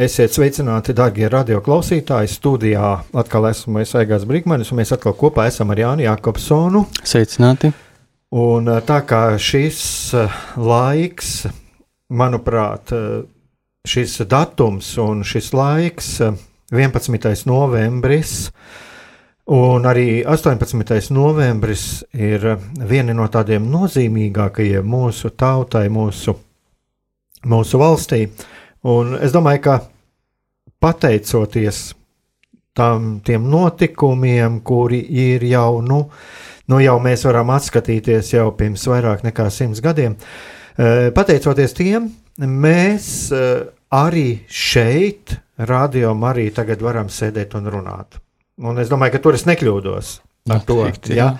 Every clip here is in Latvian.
esiet sveicināti, darbie radioklausītāji. Studijā atkal esmu es Aigās Brīsmanis, un mēs atkal kopā esam ar Jānu Jākopsonu. Sveicināti! Un tā kā šis laiks manuprāt, šis datums un šis laiks, 11. novembris, un arī 18. novembris, ir viena no tādiem nozīmīgākajiem mūsu tautai, mūsu, mūsu valstī. Un es domāju, ka pateicoties tam, tiem notikumiem, kuri ir jau, nu, nu jau mēs varam atskatīties jau pirms vairāk nekā simts gadiem, Eh, pateicoties tiem, mēs eh, arī šeit, radio arī tagad varam sēdēt un runāt. Un es domāju, ka tur es nekļūdos ar to. Ja?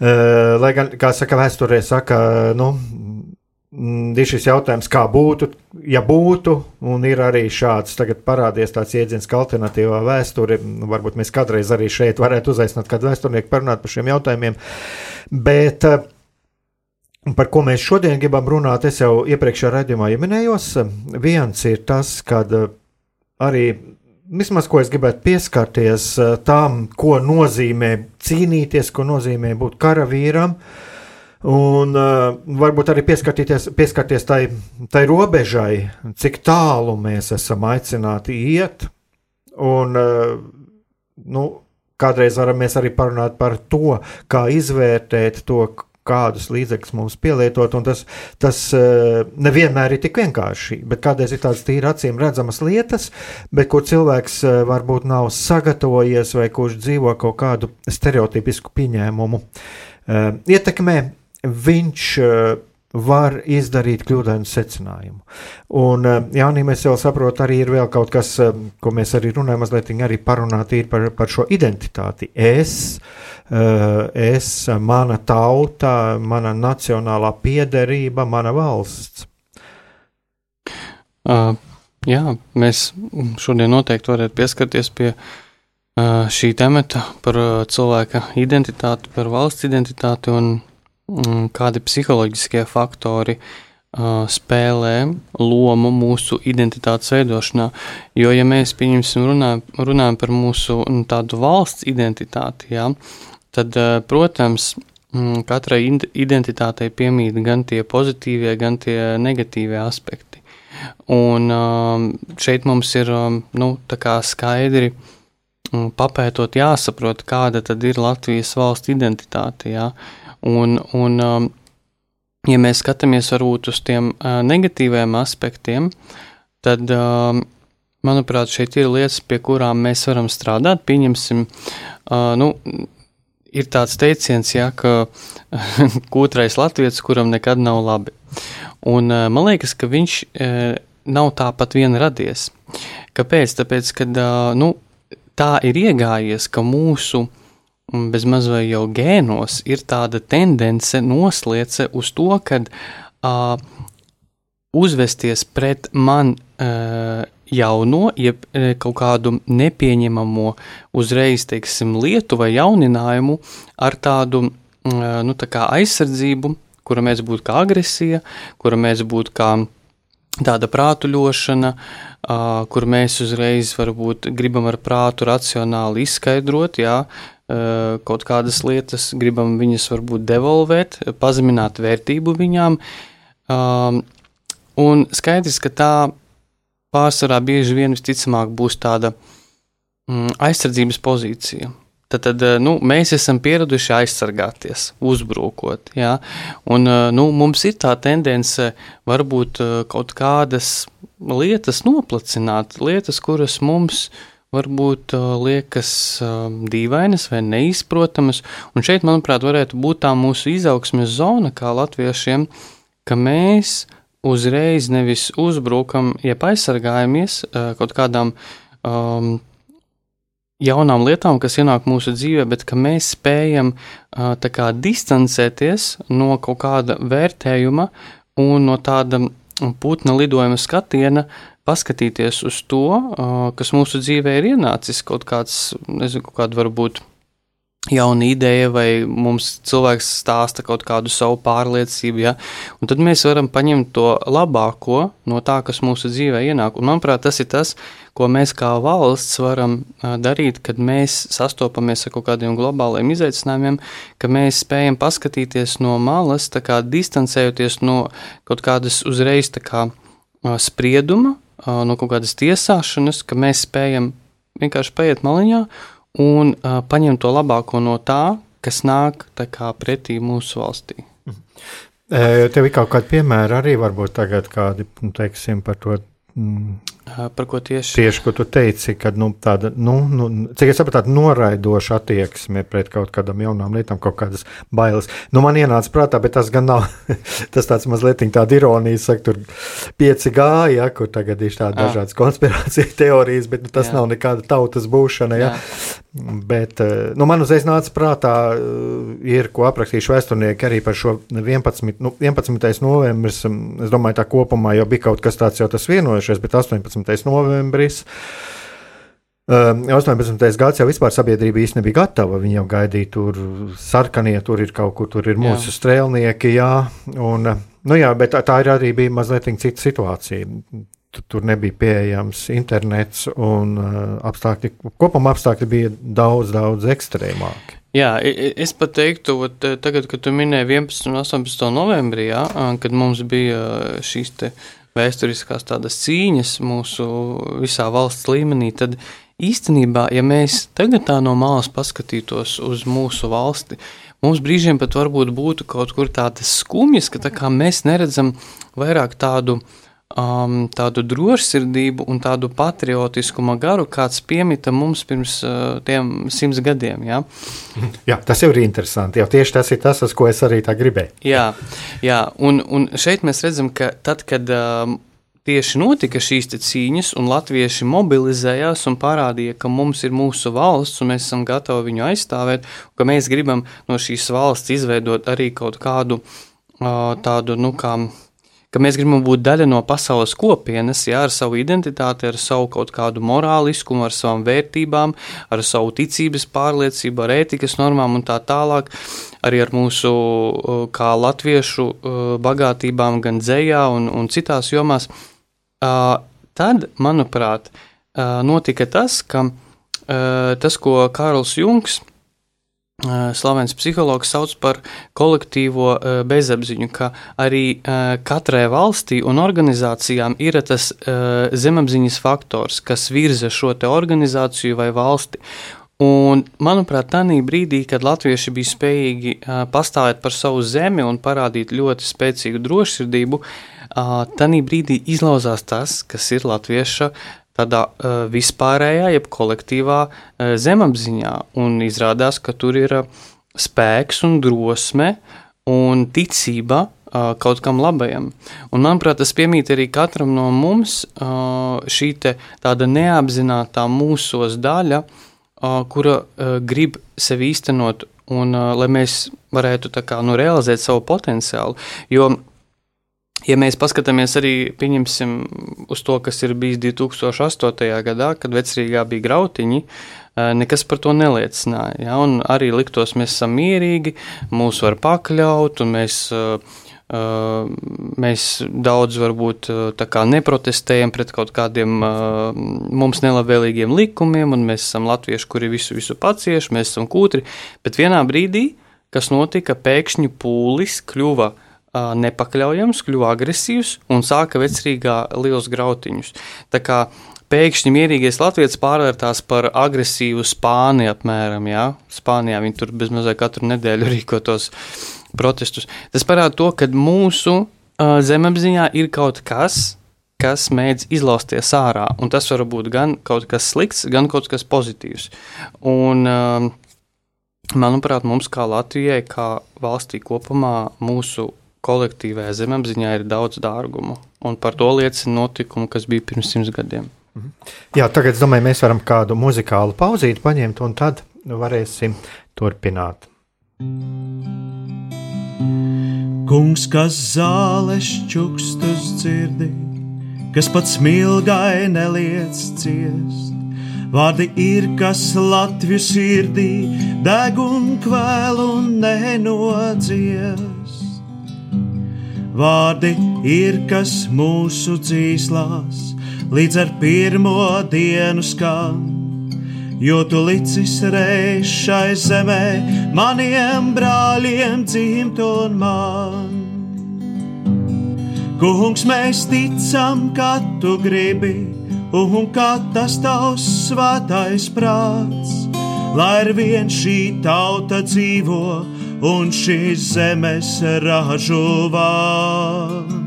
Eh, lai gan, kā saka, vēsturē saka, nu, ir šis jautājums, kā būtu, ja būtu, un ir arī šāds tagad parādījies tāds jēdziens, kā alternatīvā vēsture. Varbūt mēs kādreiz arī šeit varētu uzaicināt kādu vēsturnieku parunāt par šiem jautājumiem. Bet uh, Par ko mēs šodien gribam runāt, es jau iepriekšējā raidījumā minējos. Viens ir tas, ka eh, arī vismaz ko es gribētu pieskarties eh, tam, ko nozīmē cīnīties, ko nozīmē būt karavīram. Un uh, varbūt arī pieskarties, tai, tai robežai, cik tālu mēs esam aicināti iet. Un, uh, nu, kādreiz varam arī parunāt par to, kā izvērtēt to, kādus līdzekļus mums pielietot, tas, tas eh, nevienmēr ir tik vienkārši, bet kādreiz ir tādas tīri acīm redzamas lietas, bet kur cilvēks varbūt nav sagatavojies vai kurš dzīvo kaut kādu stereotipisku pieņēmumu ietekmē, viņš var izdarīt kļūdainu secinājumu. Un, Jānis, mēs jau saprotam, arī ir vēl kaut kas, ko mēs arī runājam, mazliet arī parunāt par, par šo identitāti. Es, es, mana tauta, mana nacionālā piederība, mana valsts. Uh, jā, mēs šodien noteikti varētu pieskarties pie uh, šī temata par uh, cilvēka identitāti, par valsts identitāti un kādi psiholoģiskie faktori uh, spēlē lomu mūsu identitātes veidošanā. Jo, ja mēs pieņemsim runājam, runājam par mūsu nu, tādu valsts identitāti, jā, uh, tad, eh, protams, mm, katrai identitātei piemīt gan tie pozitīvie, gan tie negatīvie aspekti. Un um, šeit mums ir um, nu, skaidri mm, papētot, jāsaprot, kāda ir Latvijas valsts identitāte. Jā. Un, un, um, ja mēs skatāmies varbūt uz tiem uh, negatīviem aspektiem, tad, manuprāt, šeit ir lietas, pie kurām mēs varam strādāt. Pieņemsim, uh, nu, ir tāds teiciens, ja, ka kūtrais latviečs, kuram nekad nav labi. Un eh, man liekas, ka viņš eh, nav tāpat vien radies. Kāpēc? Tāpēc, ka nu, tā ir iegājies, ka mūsu mm, bezmaz vai jau gēnos ir tāda tendence nosliece uz to, ka uh, uzvesties pret man uh, jauno, jeb e, kaut kādu nepieņemamo uzreiz, teiksim, lietu vai jauninājumu ar tādu, nu, tā kā aizsardzību, kura mēs būtu kā agresija, kura mēs būtu kā tāda prātuļošana, kur mēs uzreiz varbūt gribam ar prātu racionāli izskaidrot, jā, kaut kādas lietas, gribam viņas varbūt devolvēt, pazemināt vērtību viņām. Un skaidrs, ka tā pārsvarā bieži vien visticamāk būs tāda mm, aizsardzības pozīcija. Tad, tad nu, mēs esam pieraduši aizsargāties, uzbrukot. Ja? Un, nu, mums ir tā tendence varbūt kaut kādas lietas noplacināt, lietas, kuras mums varbūt liekas dīvainas vai neizprotamas. Un šeit, manuprāt, varētu būt tā mūsu izaugsmes zona kā latviešiem, ka mēs uzreiz nevis uzbrukam, jeb aizsargājamies kaut kādām um, jaunām lietām, kas ienāk mūsu dzīvē, bet ka mēs spējam uh, kā, distancēties no kaut kāda vērtējuma un no tāda putna lidojuma skatiena, paskatīties uz to, kas mūsu dzīvē ir ienācis, kaut kāds, nezinu, kaut kāda varbūt jauna ideja, vai mums cilvēks stāsta kaut kādu savu pārliecību, ja? un tad mēs varam paņemt to labāko no tā, kas mūsu dzīvē ienāk. Un, manuprāt, tas ir tas, ko mēs kā valsts varam darīt, kad mēs sastopamies ar kaut kādiem globāliem izaicinājumiem, ka mēs spējam paskatīties no malas, kā distancējoties no kaut kādas uzreiz kā, sprieduma, no kaut kādas tiesāšanas, ka mēs spējam vienkārši paiet maliņā un paņemt to labāko no tā, kas nāk kā, pretī mūsu valstī. Tev ir kaut kādi piemēri arī, varbūt tagad kādi, nu, teiksim, par to Mm. Par ko tieši? Tieši, ko tu teici, ka nu, tāda, nu, nu, cik es saprotu, noraidoša attieksme pret kaut kādām jaunām lietām, kaut kādas bailes. Nu, man ienāca prātā, bet tas gan nav, tas tāds mazliet tāda ironija, saka, tur 5G, ja, kur tagad ir tādas dažādas konspirācija teorijas, bet nu, tas Jā. nav nekāda tautas būšana, ja. Jā. Bet, nu, man uzreiz nāca prātā, ir ko aprakstījuši vēsturnieki arī par šo 11, nu, 11. novembris, es domāju, tā kopumā jau bija kaut kas tāds jau tas vienojušies, bet 18. novembris. 18. gads jau vispār sabiedrība īstenībā nebija gatava. Viņi jau gaidīja, tur sarkanie, tur ir kaut kur, tur ir mūsu jā. strēlnieki. Jā, un, nu jā, bet tā ir arī bija mazliet cita situācija. Tur nebija pieejams internets, un apstākļi, kopumā apstākļi bija daudz, daudz ekstrēmāki. Jā, es pat teiktu, ka tagad, kad tu minēji 11. un 18. novembrī, jā, kad mums bija šīs te, uh, vēsturiskās tādas cīņas mūsu visā valsts līmenī, tad īstenībā, ja mēs tagad tā no malas paskatītos uz mūsu valsti, mums brīžiem pat varbūt būtu kaut kur tādas skumjas, ka tā kā mēs neredzam vairāk tādu uh, um, tādu drošsirdību un tādu patriotiskuma garu, kāds piemita mums pirms uh, tiem simts gadiem. Ja? Jā, tas jau ir interesanti. Jā, tieši tas ir tas, uz ko es arī tā gribēju. Jā, jā un, un šeit mēs redzam, ka tad, kad um, tieši notika šīs cīņas, un latvieši mobilizējās un parādīja, ka mums ir mūsu valsts, un mēs esam gatavi viņu aizstāvēt, ka mēs gribam no šīs valsts izveidot arī kaut kādu uh, tādu, nu, kā ka mēs gribam būt daļa no pasaules kopienas, jā, ar savu identitāti, ar savu kaut kādu morāliskumu, ar savām vērtībām, ar savu ticības pārliecību, ar ētikas normām un tā tālāk, arī ar mūsu uh, kā latviešu uh, bagātībām gan dzējā un, un citās jomās. Uh, tad, manuprāt, notika tas, ka tas, ko Kārls Junks slavens psihologs sauc par kolektīvo bezapziņu, ka arī katrai valstī un organizācijām ir tas zemapziņas faktors, kas virza šo organizāciju vai valsti. Un, manuprāt, tādā brīdī, kad latvieši bija spējīgi uh, pastāvēt par savu zemi un parādīt ļoti spēcīgu drošsirdību, uh, tādā brīdī izlauzās tas, kas ir latvieša tādā uh, vispārējā, jeb kolektīvā uh, zemapziņā. Un izrādās, ka tur ir uh, spēks un drosme un ticība uh, kaut kam labajam. Un, manuprāt, tas piemīt arī katram no mums uh, šī tāda neapzināta mūsos daļa, uh, kura uh, grib sevi īstenot un uh, lai mēs varētu kā, nu, realizēt savu potenciālu. Jo Ja mēs paskatāmies arī uz to, kas ir bijis 2008. gadā, kad vecrīgā bija grautiņi, eh, nekas par to neliecināja. Ja? Un arī liktos, mēs esam mierīgi, mūs var pakļaut, un mēs, eh, eh, mēs daudz varbūt neprotestējam pret kaut kādiem mums nelabvēlīgiem likumiem, un mēs esam latvieši, kuri visu, visu pacieš, mēs esam kūtri. Bet vienā brīdī, kas notika, pēkšņi pūlis kļuva uh, nepakļaujams, kļuva agresīvs un sāka vecrīgā liels grautiņus. Tā kā pēkšņi mierīgais latviečs pārvērtās par agresīvu spāni apmēram, jā, Spānijā viņi tur bezmazliet katru nedēļu rīkotos protestus. Tas parāda to, ka mūsu uh, zemapziņā ir kaut kas, kas mēdz izlausties ārā, un tas var būt gan kaut kas slikts, gan kaut kas pozitīvs. Un, uh, manuprāt, mums kā Latvijai, kā valstī kopumā, mūsu kolektīvajā zemapziņā ir daudz dārgumu, un par to liecina notikumi, kas bija pirms simts gadiem. Mhm. Jā, tagad es domāju, mēs varam kādu muzikālu pauzīti paņemt, un tad varēsim turpināt. Kungs, kas zāles čukstus dzirdī, kas pats smilgai neliec ciest. Vārdi ir, kas Latviju sirdī deg un kvēl un nenodzies. Vārdi ir, kas mūsu dzīslās līdz ar pirmo dienu skan. Jo tu licis reiz šai zemē, maniem brāļiem dzimt un man. Kungs, mēs ticam, ka tu gribi, un kā tas tavs svētais prāts, lai ar vien šī tauta dzīvo un šīs zemes ražu vārds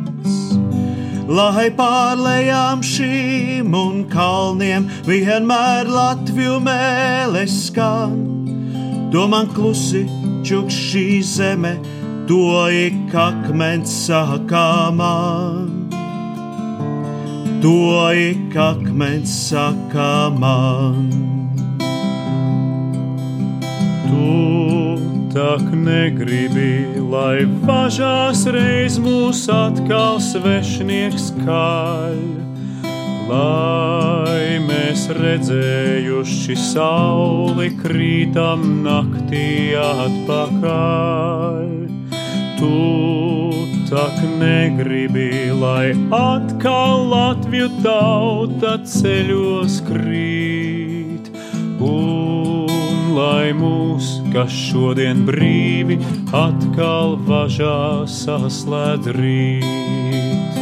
lai pārlējām šīm un kalniem vienmēr Latviju mēlēs skan. To man klusi čukš šī zeme, to ik akmens saka man. To ik akmens saka man. Tu tak negribi, lai važās reiz mūs atkal svešnieks kaļ. Lai mēs redzējuši sauli krītam naktī atpakaļ. Tu tak negribi, lai atkal Latviju tauta ceļos krīt. Un lai mūs, kas šodien brīvi atkal važā saslēdz rīt.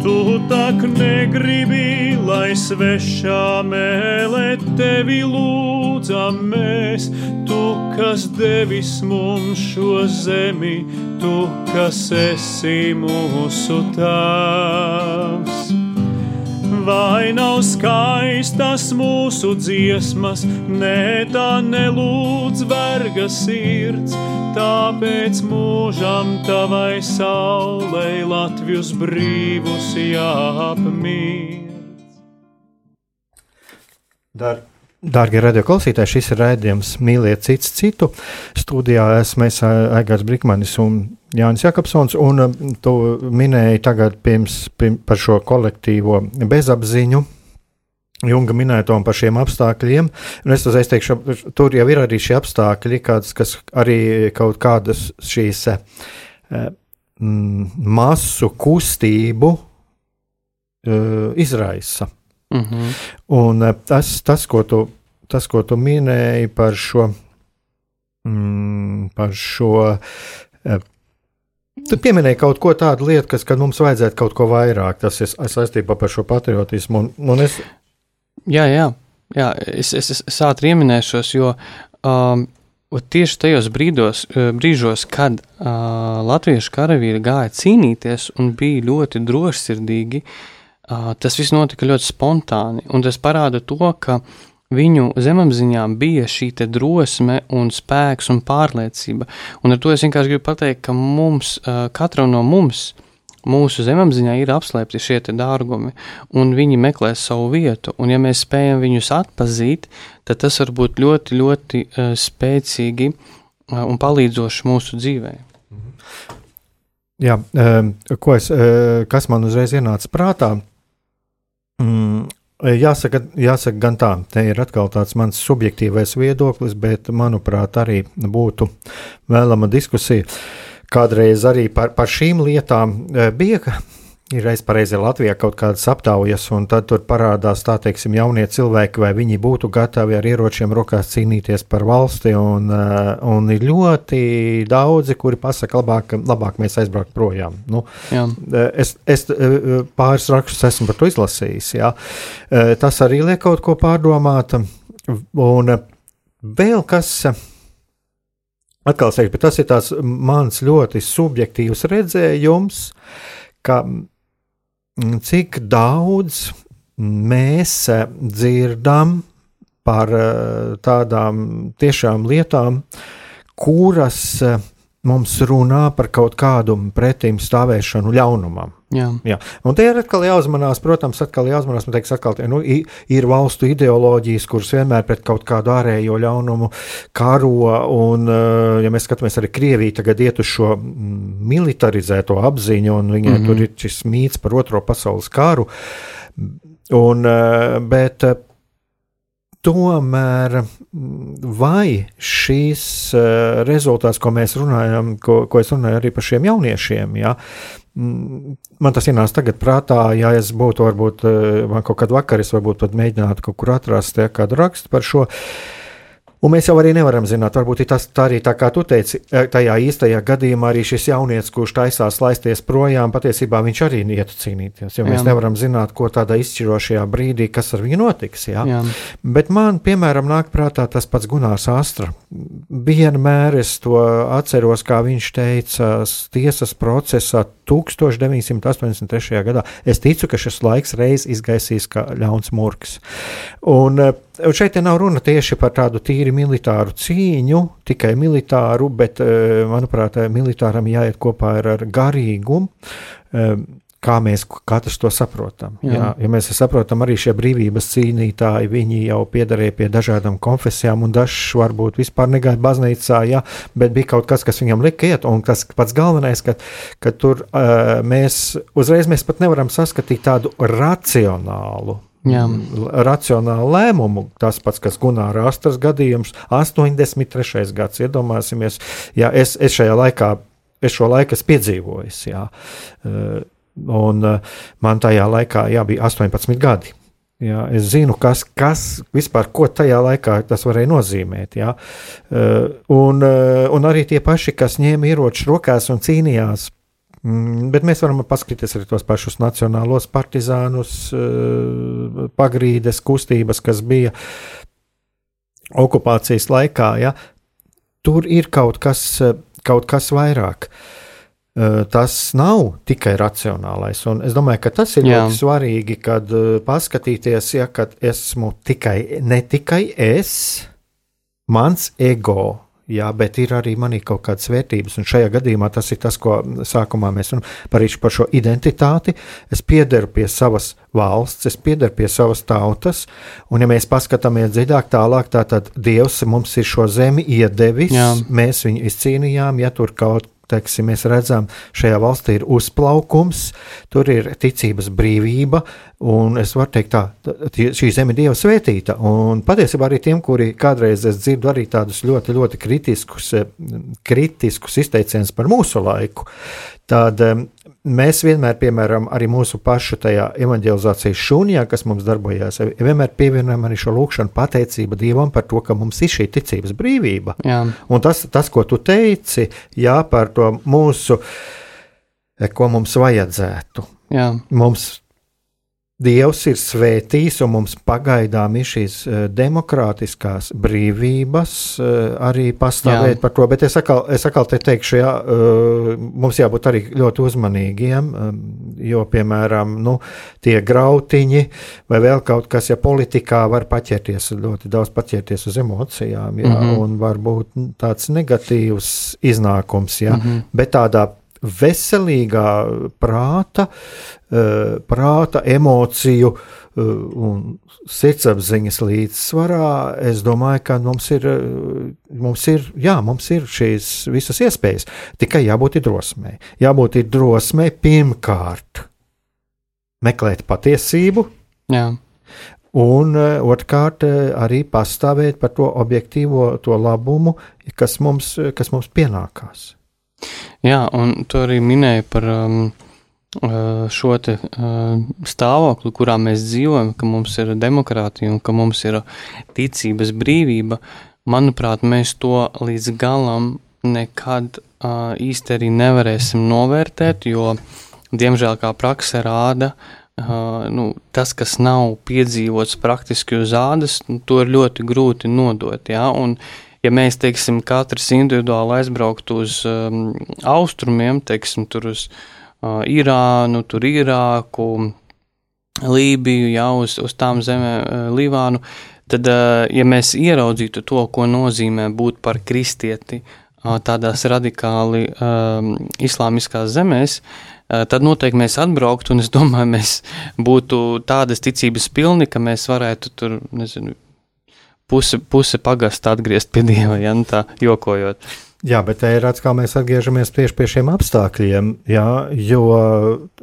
Tu tak negribi, lai svešā mēlē tevi lūdzam mēs, tu, kas devis mums šo zemi, tu, kas esi mūsu tēvs vai nav skaistas mūsu dziesmas, ne tā nelūdz verga sirds, tāpēc mūžam tavai saulei Latvijas brīvus jāapmīd. Dar. Dārgie radioklausītāji, šis ir raidījums Mīliet cits citu. Studijā esmu es Aigars Brikmanis un Jānis Jakobsons, un um, tu minēji tagad pirms, pirms par šo kolektīvo bezapziņu. Junga minēto par šiem apstākļiem, un es uzreiz teikšu, tur jau ir arī šie apstākļi, kāds, kas arī kaut kādas šīs mm, masu kustību uh, izraisa. Mm -hmm. Un eh, tas, tas, ko tu, tas, ko tu minēji par šo, mm, par šo uh, Tu pieminēji kaut ko tādu lietu, kas mums vajadzētu kaut ko vairāk. Tas ir saistībā ar šo patriotismu. Un, un es... Jā, jā, jā es, es, es, es ātri ieminēšos, jo um, tieši tajos brīdos, uh, brīžos, kad uh, latviešu karavīri gāja cīnīties un bija ļoti drošsirdīgi, uh, tas viss notika ļoti spontāni. Un tas parāda to, ka Viņu zemapziņā bija šī drosme, un spēks un pārliecība. Un ar to es vienkārši gribu pateikt, ka mums, katram no mums, mūsu zemapziņā ir apslēpti šie dārgumi, un viņi meklē savu vietu. Un, ja mēs spējam viņus atpazīt, tad tas var būt ļoti, ļoti spēcīgi un palīdzoši mūsu dzīvē. Jā, um, ko es, kas man uzreiz ienāca prātā? Mm, Jāsaka, jāsaka, gan tā, te ir atkal tāds mans subjektīvais viedoklis, bet, manuprāt, arī būtu vēlama diskusija. Kādreiz arī par, par šīm lietām bija ir reiz pareizi Latvijā kaut kādas aptaujas, un tad tur parādās tā teiksim jaunie cilvēki, vai viņi būtu gatavi ar ieročiem rokās cīnīties par valsti, un, uh, un ir ļoti daudzi, kuri pasaka, labāk, labāk mēs aizbraukt projām. Nu, jā. es, es pāris rakstus esmu par to izlasījis, jā. tas arī liek kaut ko pārdomāt, un vēl kas. Atkal teiktu, bet tas ir mans ļoti subjektīvs redzējums, ka cik daudz mēs dzirdam par eh, tādām tiešām lietām, kuras eh, mums runā par kaut kādu pretim stāvēšanu ļaunumam. Jā. Jā. Un te ir atkal jāuzmanās, protams, atkal jāuzmanās, man teiks, atkal, nu, ir valstu ideoloģijas, kuras vienmēr pret kaut kādu ārējo ļaunumu karo, un, eh, ja mēs skatāmies arī Krieviju, tagad iet uz šo militarizēto apziņu, un viņai mm -hmm. tur ir šis mīts par otro pasaules karu, un, eh, bet eh, Tomēr, vai šīs rezultāts, ko mēs runājam, ko, ko es runāju arī par šiem jauniešiem, ja, Mm, man tas ienāca tagad prātā, ja es būtu, varbūt, eh, man kaut kad vakar es varbūt pat mēģinātu kaut kur atrast ja, kādu rakstu par šo. Uh, Un mēs jau arī nevaram zināt, varbūt tas tā arī tā kā tu teici, e, tajā īstajā gadījumā arī šis jaunietis, kurš taisās laisties projām, patiesībā viņš arī ietu cīnīties. Jo jā. mēs nevaram zināt, ko tādā izšķirošajā brīdī, kas ar viņu notiks. Jā? Jā. Bet man, piemēram, nāk prātā tas pats Gunārs Astra. Vienmēr es to atceros, kā viņš teica tiesas procesā 1983. gadā. Es ticu, ka šis laiks reiz izgaisīs kā ļauns murgs. Un, uh, Un šeit nav runa tieši par tādu tīri militāru cīņu, tikai militāru, bet, eh, manuprāt, eh, militāram jāiet kopā ar, ar garīgumu. Kā mēs katrs to saprotam. Jā. Jā, ja mēs saprotam, arī šie brīvības cīnītāji, viņi jau piederēja pie dažādām konfesijām, un dažs varbūt vispār negāja baznīcā, jā, bet bija kaut kas, kas viņam lika iet, un tas pats galvenais, ka, ka tur uh, mēs uzreiz mēs pat nevaram saskatīt tādu racionālu Jā. racionālu lēmumu. Tas pats, kas Gunārs Astras gadījums, 83. gads, iedomāsimies, ja es, es šajā laikā, es šo laiku esmu piedzīvojis, jā, un eh, man tajā laikā jā, bija 18 gadi. Jā, es zinu, kas, kas vispār, tajā laikā tas varēja nozīmēt. Jā. Eh, un, un arī tie paši, kas ņēma ieročus rokās un cīnījās Mm, bet mēs varam paskatīties arī tos pašus nacionālos partizānus, eh, pagrīdes kustības, kas bija okupācijas laikā. Ja? Tur ir kaut kas, kaut kas vairāk. Eh, tas nav tikai racionālais. Un es domāju, ka tas ir Jā. ļoti svarīgi, kad eh, paskatīties, ja kad esmu tikai, ne tikai es, mans ego Jā, bet ir arī manī kaut kādas vērtības, un šajā gadījumā tas ir tas, ko sākumā mēs runājam par, šo identitāti. Es piederu pie savas valsts, es piederu pie savas tautas, un ja mēs paskatāmies dziļāk, tālāk, tad Dievs mums ir šo zemi iedevis, Jā. mēs viņu izcīnījām, ja tur kaut teiksim, mēs redzam, šajā valstī ir uzplaukums, tur ir ticības brīvība, un es varu teikt, tā, šī zeme ir Dieva svētīta. Un patiesībā arī tiem, kuri kādreiz dzirdu arī tādus ļoti, ļoti kritiskus, kritiskus izteicienus par mūsu laiku, tad mēs vienmēr, piemēram, arī mūsu pašu tajā evanģelizācijas šūnijā, kas mums darbojās, vienmēr pievienojam arī šo lūkšanu pateicību Dievam par to, ka mums ir šī ticības brīvība. Jā. Un tas, tas, ko tu teici, jā, par to mūsu, ko mums vajadzētu. Jā. Mums Dievs ir svētījis, un mums pagaidām ir šīs uh, demokrātiskās brīvības uh, arī pastāvēt jā. par to. Bet es atkal, es atkal te teikšu, jā, uh, mums jābūt arī ļoti uzmanīgiem, jo, piemēram, nu, tie grautiņi vai vēl kaut kas, ja politikā var paķerties, ļoti daudz paķerties uz emocijām, jā, mm -hmm. un var būt tāds negatīvs iznākums, jā, mm -hmm. bet tādā veselīgā prāta, eh, prāta emociju eh, un sirdsapziņas līdzsvarā, es domāju, ka mums ir, eh, mums ir, jā, mums ir šīs visas iespējas. Tikai jābūt drosmei. Jābūt drosmei pirmkārt meklēt patiesību. Jā. Un otrkārt, arī pastāvēt par to objektīvo to labumu, kas mums, kas mums pienākās. Jā, un tu arī minēji par um, šo te, stāvokli, kurā mēs dzīvojam, ka mums ir demokrātija un ka mums ir ticības brīvība, manuprāt, mēs to līdz galam nekad īsti arī nevarēsim novērtēt, jo, diemžēl, kā prakse rāda, nu, tas, kas nav piedzīvots praktiski uz ādas, nu, to ir ļoti grūti nodot. Ja? Un, ja mēs, teiksim, katrs individuāli aizbrauktu uz um, austrumiem, teiksim, tur uz uh, Irānu, tur Irāku, Lībiju, ja uz, uz tām zemēm, uh, Līvānu, tad, uh, ja mēs ieraudzītu to, ko nozīmē būt par kristieti uh, tādās radikāli um, islāmiskās zemēs, uh, tad noteikti mēs atbrauktu, un es domāju, mēs būtu tādas ticības pilni, ka mēs varētu tur, nezinu, puse, puse pagasta atgriezt pie dieva, ja nu tā jokojot. Jā, bet te ir atkal mēs atgriežamies tieši pie šiem apstākļiem, jā, jo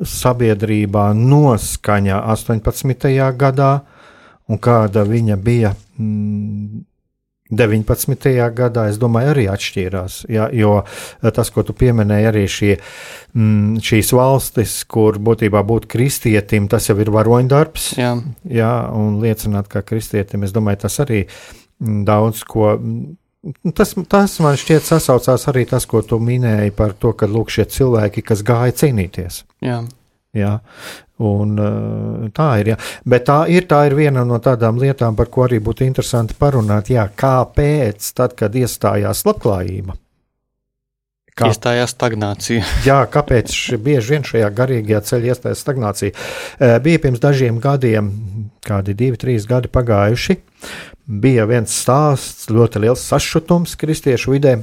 sabiedrībā noskaņa 18. gadā un kāda viņa bija mm, 19. gadā, es domāju, arī atšķīrās. Ja, jo tas, ko tu pieminēji, arī šie, mm, šīs valstis, kur būtībā būt kristietim, tas jau ir varoņdarbs. Jā. Jā, un liecināt, kā kristietim, es domāju, tas arī mm, daudz ko. Mm, tas, tas man šķiet sasaucās arī tas, ko tu minēji par to, ka lūk, šie cilvēki, kas gāja cīnīties. Jā. Jā. Un, eh, tā ir. Jā. Bet tā ir, tā ir viena no tādām lietām, par ko arī būtu interesanti parunāt. Jā, kāpēc, tad, kad iestājās labklājība? Kā, iestājās stagnācija. jā, kāpēc bieži vien šajā garīgajā ceļā iestājās stagnācija? Eh, bija pirms dažiem gadiem, kādi divi, trīs gadi pagājuši. Bija viens stāsts, ļoti liels sašutums kristiešu vidē.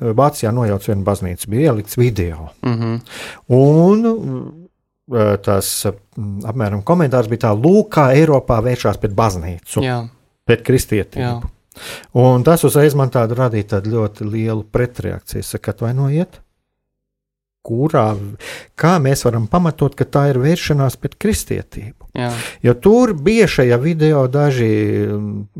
Vācijā nojauts vienu baznīcu, bija ielikts video. Mm -hmm. Un tas apmēram komentārs bija tā, lūk, kā Eiropā vēršās pret baznīcu, Jā. pret kristietību. Jā. Un tas uzreiz man tādu radīja tādu ļoti lielu pretreakciju. Saka, atvainojiet, kurā, kā mēs varam pamatot, ka tā ir vēršanās pret kristietību. Jā. Jo tur bija šajā video daži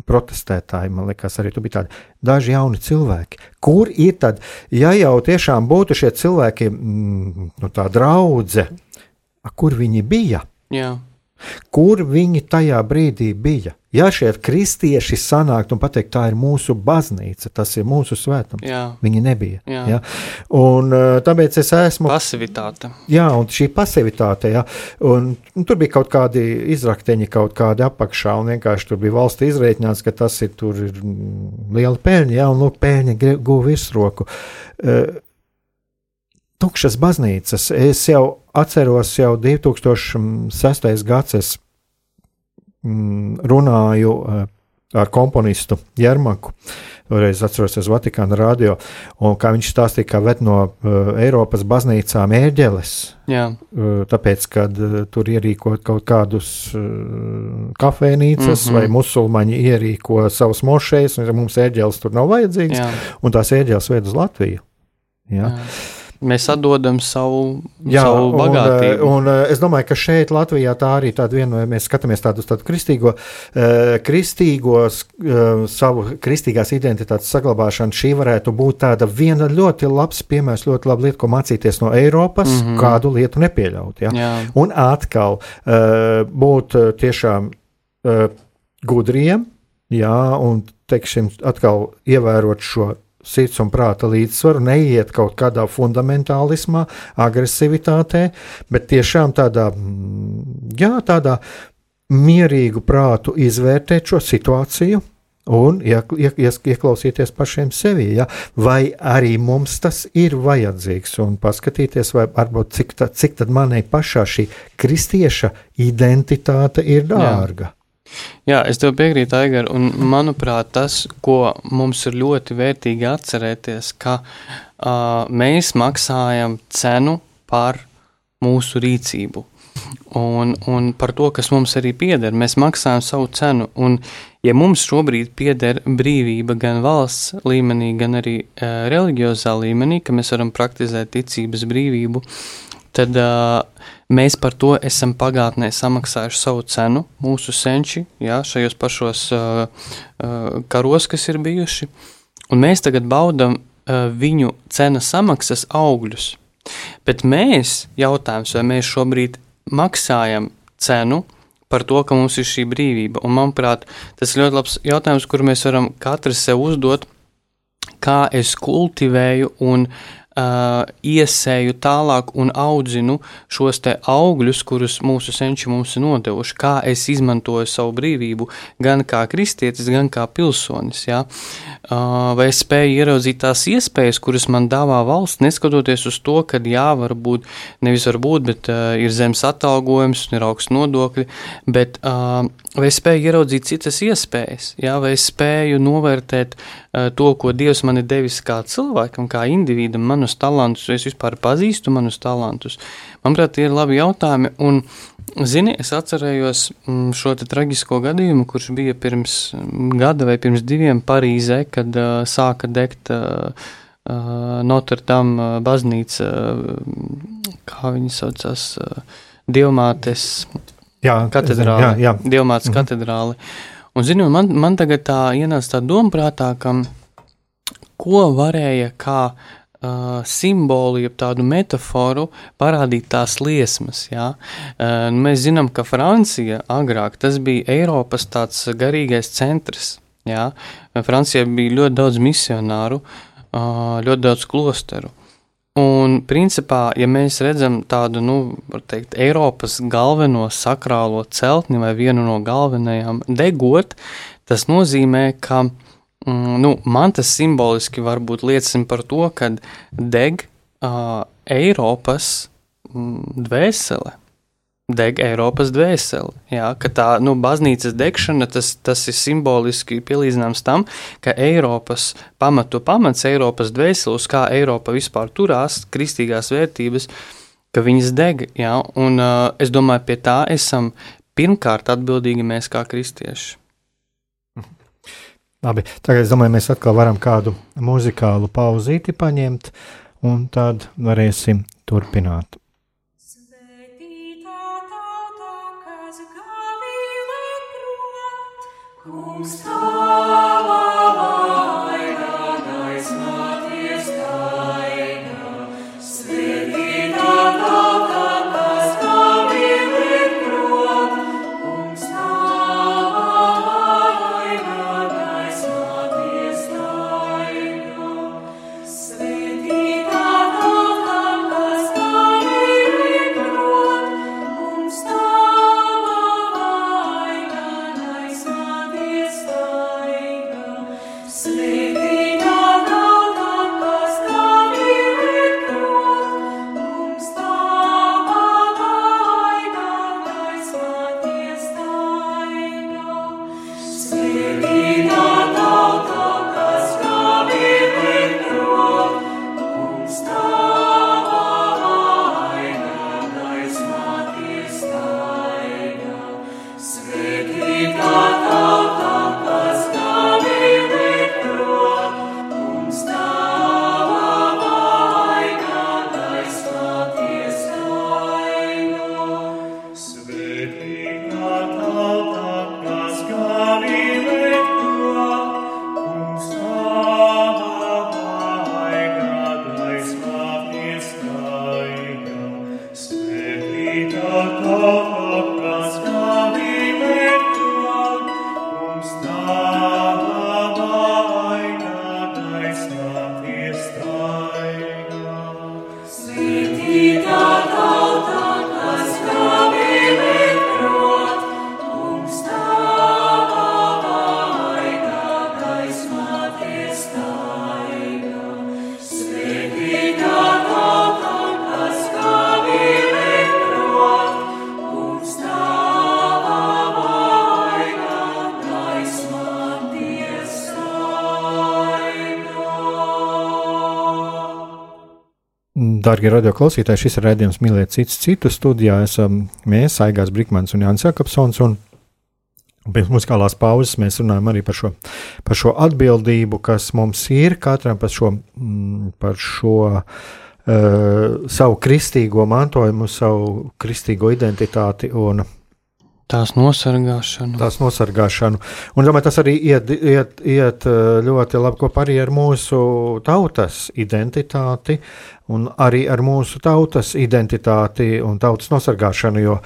protestētāji, man liekas, arī tur bija tādi daži jauni cilvēki. Kur ir tad, ja jau tiešām būtu šie cilvēki, mm, nu, tā draudzene, kur viņi bija. Jā. Kur viņi tajā brīdī bija? Ja šie kristieši sanāktu un pateikt, tā ir mūsu baznīca, tas ir mūsu svētums, jā. viņi nebija. Jā. Ja? Un, tāpēc es esmu. Pasivitāte. Jā, un šī pasivitāte, jā, un, un tur bija kaut kādi izrakteņi, kaut kādi apakšā, un vienkārši tur bija valsts izreikināts, ka tas ir, ir liela pēļņa, jā, un lūk, pēļņa guva virsroku. Uh, tukšas baznīcas. Es jau atceros, jau 2006. gads es mm, runāju uh, ar komponistu Jermaku. Toreiz atceros uz Vatikāna radio, un kā viņš stāstīja, ka ved no uh, Eiropas baznīcām ērģeles. Jā. Uh, tāpēc, kad uh, tur ierīko kaut kādus uh, kafejnīcas, mm -hmm. vai musulmaņi ierīko savus mošejas, un mums ērģeles tur nav vajadzīgas, Jā. un tās ērģeles ved uz Latviju. Jā. Jā. Mēs atdodam savu, Jā, savu bagātību. Un, un es domāju, ka šeit Latvijā tā arī tāda viena, ja mēs skatāmies tādu, tādu kristīgo, kristīgos, savu kristīgās identitātes saglabāšanu, šī varētu būt tāda viena ļoti labs piemērs, ļoti laba lieta, ko mācīties no Eiropas, mm -hmm. kādu lietu nepieļaut. Ja? Jā. Un atkal būt tiešām gudriem, jā, un teiksim, atkal ievērot šo sirds un prāta līdzsvaru, neiet kaut kādā fundamentālismā, agresivitātē, bet tiešām tādā, mm, jā, tādā mierīgu prātu izvērtēt šo situāciju. Un ieklausīties pašiem sevi, ja? vai arī mums tas ir vajadzīgs, un paskatīties, vai varbūt cik, tā, cik tad manai pašā šī kristieša identitāte ir dārga. Jā. Jā, es tev piekrītu, Aigar, un manuprāt, tas, ko mums ir ļoti vērtīgi atcerēties, ka uh, mēs maksājam cenu par mūsu rīcību. Un, un par to, kas mums arī pieder, mēs maksājam savu cenu. Un, ja mums šobrīd pieder brīvība gan valsts līmenī, gan arī uh, reliģiozā līmenī, ka mēs varam praktizēt ticības brīvību, tad uh, Mēs par to esam pagātnē samaksājuši savu cenu, mūsu senči, jā, šajos pašos uh, uh, karos, kas ir bijuši, un mēs tagad baudam uh, viņu cenas samaksas augļus. Bet mēs, jautājums, vai mēs šobrīd maksājam cenu par to, ka mums ir šī brīvība. Un, manuprāt, tas ir ļoti labs jautājums, kuru mēs varam katrs sev uzdot, kā es kultivēju un uh, uh, iesēju tālāk un audzinu šos te augļus, kurus mūsu senči mums ir nodevuši, kā es izmantoju savu brīvību, gan kā kristietis, gan kā pilsonis. Ja? Uh, vai es spēju ieraudzīt tās iespējas, kuras man dāvā valsts, neskatoties uz to, ka jā, varbūt nevis varbūt, bet uh, ir zemes atalgojums un ir augsts nodokļi, bet uh, vai es spēju ieraudzīt citas iespējas, ja? vai es spēju novērtēt uh, to, ko Dievs man ir devis kā cilvēkam, kā individam, man manus talantus, es vispār pazīstu manus talantus? Manuprāt, tie ir labi jautājumi. Un, zini, es atcerējos mm, šo traģisko gadījumu, kurš bija pirms mm, gada vai pirms diviem Parīzē, kad uh, sāka degt uh, uh, Notre Dame baznīca, uh, kā viņi saucas, uh, Dievmātes jā, katedrāli. Jā, jā. Dievmātes mhm. katedrāli. Un, zini, man, man tagad tā ienāca tā doma prātā, ka ko varēja kā simbolu, jeb tādu metaforu parādīt tās liesmas. Ja? Uh, mēs zinām, ka Francija agrāk tas bija Eiropas tāds garīgais centrs. Ja? Francijā bija ļoti daudz misionāru, ļoti daudz klosteru. Un, principā, ja mēs redzam tādu, nu, teikt, Eiropas galveno sakrālo celtni vai vienu no galvenajām degot, tas nozīmē, ka uh, nu, man tas simboliski varbūt liecina par to, ka deg uh, Eiropas mm, dvēsele. Deg Eiropas dvēseli. Jā, ka tā nu, baznīcas degšana tas, tas ir simboliski pielīdzināms tam, ka Eiropas pamatu pamats, Eiropas dvēseli, uz kā Eiropa vispār turās, kristīgās vērtības, ka viņas deg. Jā, un uh, es domāju, pie tā esam pirmkārt atbildīgi mēs kā kristieši. Labi, tagad es domāju, mēs atkal varam kādu muzikālu pauzīti paņemt, un tad varēsim turpināt. Kungs, Darbie radioklausītāji, šis ir redzējums mīlēt citus citu studijā. Esam mēs, Aigās Brikmans un Jānis Jakobsons. Un Pirms muzikālās pauzes mēs runājam arī par šo, par šo atbildību, kas mums ir katram par šo, mm, par šo uh, savu kristīgo mantojumu, savu kristīgo identitāti. Un, Tās nosargāšanu. Tās nosargāšanu. Un domāju, tas arī iet, iet, iet ļoti labi kopā ar mūsu tautas identitāti un arī ar mūsu tautas identitāti un tautas nosargāšanu, jo,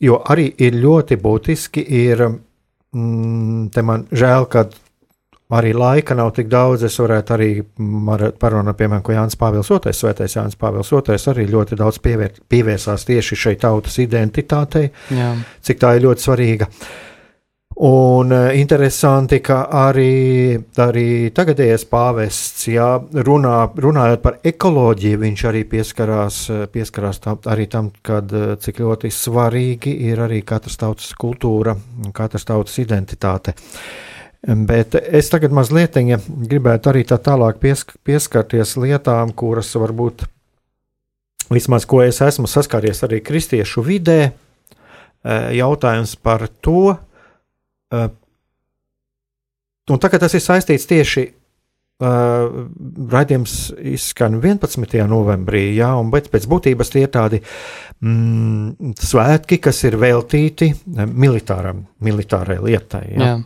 jo arī ir ļoti būtiski, ir, mm, te man žēl, ka arī laika nav tik daudz. Es varētu arī parunāt, piemēram, ko Jānis Pāvils II, Svētais Jānis Pāvils II, arī ļoti daudz pievēr, pievērsās tieši šai tautas identitātei, Jā. cik tā ir ļoti svarīga. Un uh, interesanti, ka arī, arī tagadējais pāvests, jā, runā, runājot par ekoloģiju, viņš arī pieskarās, pieskarās tam, arī tam, kad, cik ļoti svarīgi ir arī katras tautas kultūra, katras tautas identitāte. Uh, Bet es tagad mazliet gribētu arī tā tālāk piesk pieskarties lietām, kuras varbūt vismaz ko es esmu saskāries arī kristiešu vidē. Eh, jautājums par to, eh, un tagad tas ir saistīts tieši Uh, raidījums izskan 11. novembrī, jā, un bet pēc būtības tie ir tādi mm, svētki, kas ir veltīti militāram, militārai lietai. Jā. Jā.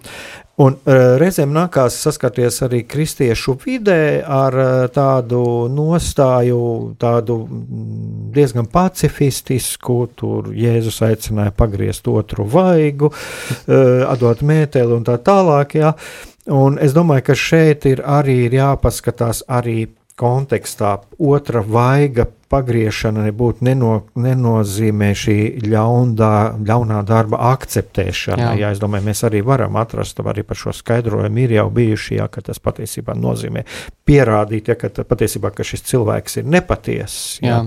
Un uh, reizēm nākās saskarties arī kristiešu vidē ar uh, tādu nostāju, tādu mm, diezgan pacifistisku, tur Jēzus aicināja pagriezt otru vaigu, uh, atdot mēteli un tā tālāk. Jā. Un es domāju, ka šeit ir arī ir jāpaskatās arī kontekstā otra vaiga pagriešana nebūtu neno, nenozīmē šī ļaundā, ļaunā darba akceptēšana. Jā. jā, es domāju, mēs arī varam atrast arī par šo skaidrojumu. Ir jau bijuši, jā, ka tas patiesībā nozīmē pierādīt, ja, ka patiesībā ka šis cilvēks ir nepatiess. Jā. Jā.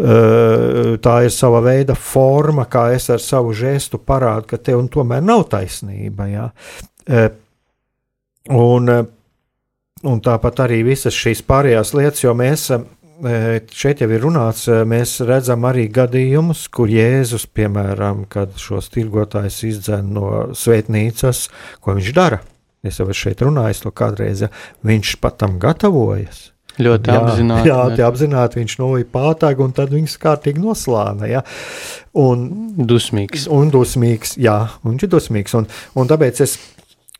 Tā ir sava veida forma, kā es ar savu žestu parādu, ka tev tomēr nav taisnība. Jā. Un, un tāpat arī visas šīs pārējās lietas, jo mēs E, šeit jau ir runāts, e, mēs redzam arī gadījumus, kur Jēzus, piemēram, kad šos tirgotājus izdzen no svētnīcas, ko viņš dara. Es jau šeit runāju, to kādreiz ja, viņš pat tam gatavojas. Ļoti jā, apzināti. Jā, tā apzināti viņš nolīja pātāgu, un tad viņš kārtīgi noslāna. Ja. Un, dusmīgs. Un dusmīgs, jā, un viņš ir dusmīgs. Un, un tāpēc es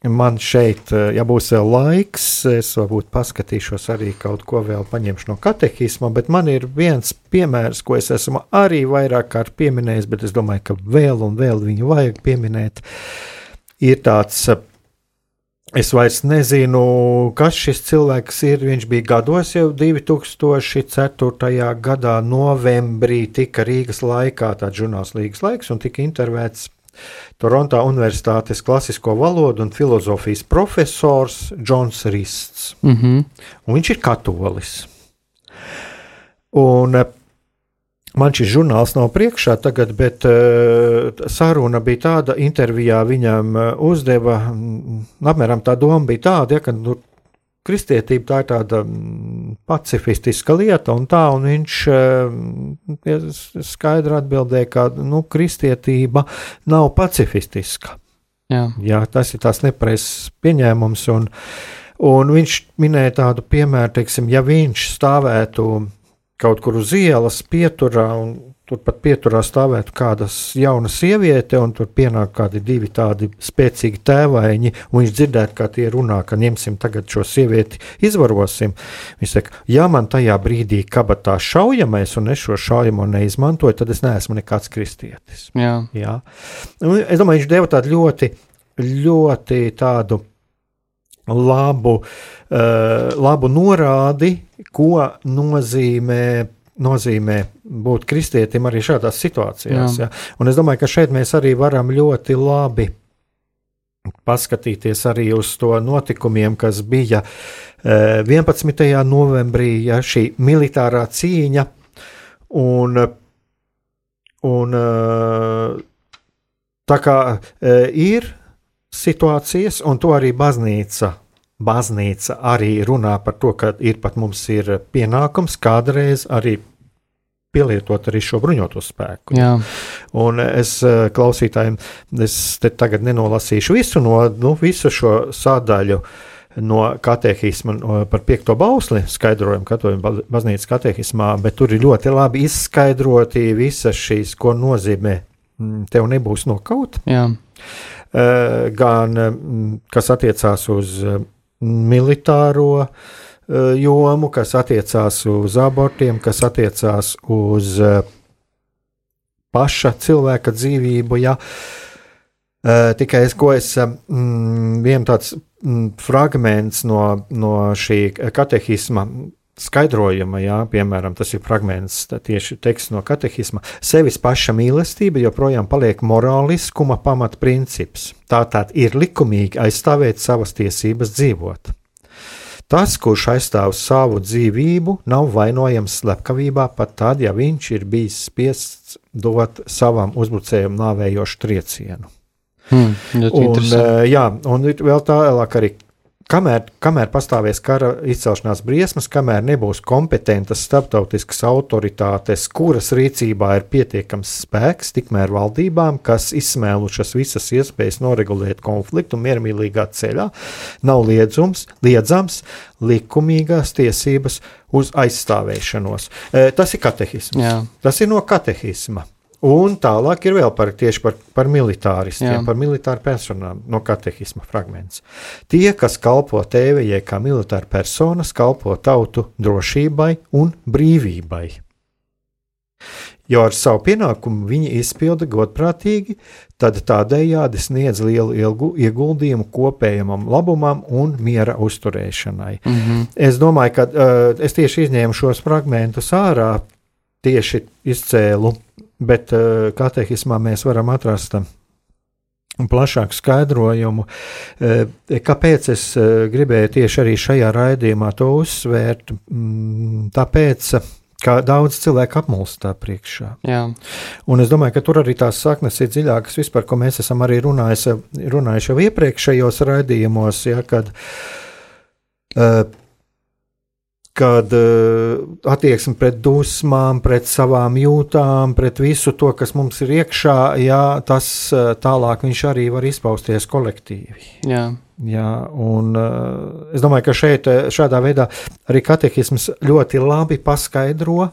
Man šeit, eh, ja būs vēl laiks, es varbūt paskatīšos arī kaut ko vēl paņemšu no katehisma, bet man ir viens piemērs, ko es esmu arī vairāk kārt pieminējis, bet es domāju, ka vēl un vēl viņu vajag pieminēt. Ir tāds, eh, es vairs nezinu, kas šis cilvēks ir. Viņš bija gados jau 2004. gadā, novembrī, tika Rīgas laikā, tāds žurnāls Rīgas laiks, un tika intervēts Toronto Universitātes klasisko valodu un filozofijas profesors Džons Rists. Mm -hmm. Un viņš ir katolis. Un, eh, Man šis žurnāls nav priekšā tagad, bet uh, saruna bija tāda, intervijā viņam uh, uzdeva, mm, apmēram tā doma bija tāda, ja, ka nu, kristietība tā ir tāda mm, pacifistiska lieta, un tā, un viņš eh, skaidri atbildēja, ka nu, kristietība nav pacifistiska. Jā. Jā, tas ir tās nepreizs pieņēmums, un, un viņš minēja tādu piemēru, teiksim, ja viņš stāvētu kaut kur uz ielas pieturā un turpat pieturā stāvētu kāda jauna sieviete, un tur pienāk kādi divi tādi spēcīgi tēvaiņi, un viņš dzirdētu, kā tie runā, ka ņemsim tagad šo sievieti, izvarosim. Viņš saka, ja man tajā brīdī kabatā šaujamais, un es šo šaujamo neizmantoju, tad es neesmu nekāds kristietis. Jā. Jā. Un es domāju, viņš deva tādu ļoti, ļoti tādu labu, uh, labu norādi, ko nozīmē nozīmē būt kristietim arī šādās situācijās. Jā. Ja? Un es domāju, ka šeit mēs arī varam ļoti labi paskatīties arī uz to notikumiem, kas bija 11. Eh, novembrī, ja šī militārā cīņa. Un, un eh, tā kā eh, ir situācijas, un to arī baznīca baznīca arī runā par to, ka ir pat mums ir pienākums kādreiz arī pielietot arī šo bruņoto spēku. Jā. Un es eh, klausītājiem, es te tagad nenolasīšu visu no nu, visu šo sādaļu. No katehisma par piekto bausli skaidrojumu, katoļu baznīcas katehismā, bet tur ir ļoti labi izskaidroti visas šīs, ko nozīmē mm, tev nebūs nokaut, Jā. eh, gan mm, kas attiecās uz eh, militāro eh, jomu, kas attiecās uz abortiem, kas attiecās uz eh, paša cilvēka dzīvību. Ja. Uh, tikai es, ko es mm, vienu tāds mm, fragments no, no šī katehisma skaidrojuma, jā, piemēram, tas ir fragments tieši teksts no katehisma. Sevis paša mīlestība joprojām paliek morāliskuma pamatprincips. Tātad ir likumīgi aizstāvēt savas tiesības dzīvot. Tas, kurš aizstāv savu dzīvību, nav vainojams slepkavībā pat tad, ja viņš ir bijis spiests dot savam uzbrucējam nāvējošu triecienu. Hmm, Un, eh, jā, un ir vēl tālāk arī. Kamēr, kamēr pastāvēs kara izcelšanās briesmas, kamēr nebūs kompetentas starptautiskas autoritātes, kuras rīcībā ir pietiekams spēks, tikmēr valdībām, kas izsmēlušas visas iespējas noregulēt konfliktu miermīlīgā ceļā, nav liedzums, liedzams likumīgās tiesības uz aizstāvēšanos. Eh, Tas ir katehisms. Jā. Tas ir no katehisma. Un tālāk ir vēl par, tieši par, par militāristiem, Jā. par militāru personām no katehisma fragments. Tie, kas kalpo tēvējai kā militāra personas, kalpo tautu drošībai un brīvībai. Jo ar savu pienākumu viņi izpilda godprātīgi, tad tādējādi sniedz lielu ilgu, ieguldījumu kopējam labumam un miera uzturēšanai. Mm -hmm. Es domāju, ka uh, es tieši izņēmu šos fragmentus ārā, tieši izcēlu, bet uh, katehismā mēs varam atrast uh, plašāku skaidrojumu, uh, kāpēc es gribēju tieši arī šajā raidījumā to uzsvērt. Mm, tāpēc, ka daudz cilvēku apmulst tā priekšā. Jā. Un es domāju, ka tur arī tās saknes ir dziļākas, vispār, ko mēs esam arī runājuši, runājuši jau iepriekšējos raidījumos, ja, kad, uh, kad uh, attieksme pret dusmām, pret savām jūtām, pret visu to, kas mums ir iekšā, ja, tas uh, tālāk viņš arī var izpausties kolektīvi. Jā. Jā, un uh, es domāju, ka šeit, šādā veidā arī katehisms ļoti labi paskaidro uh,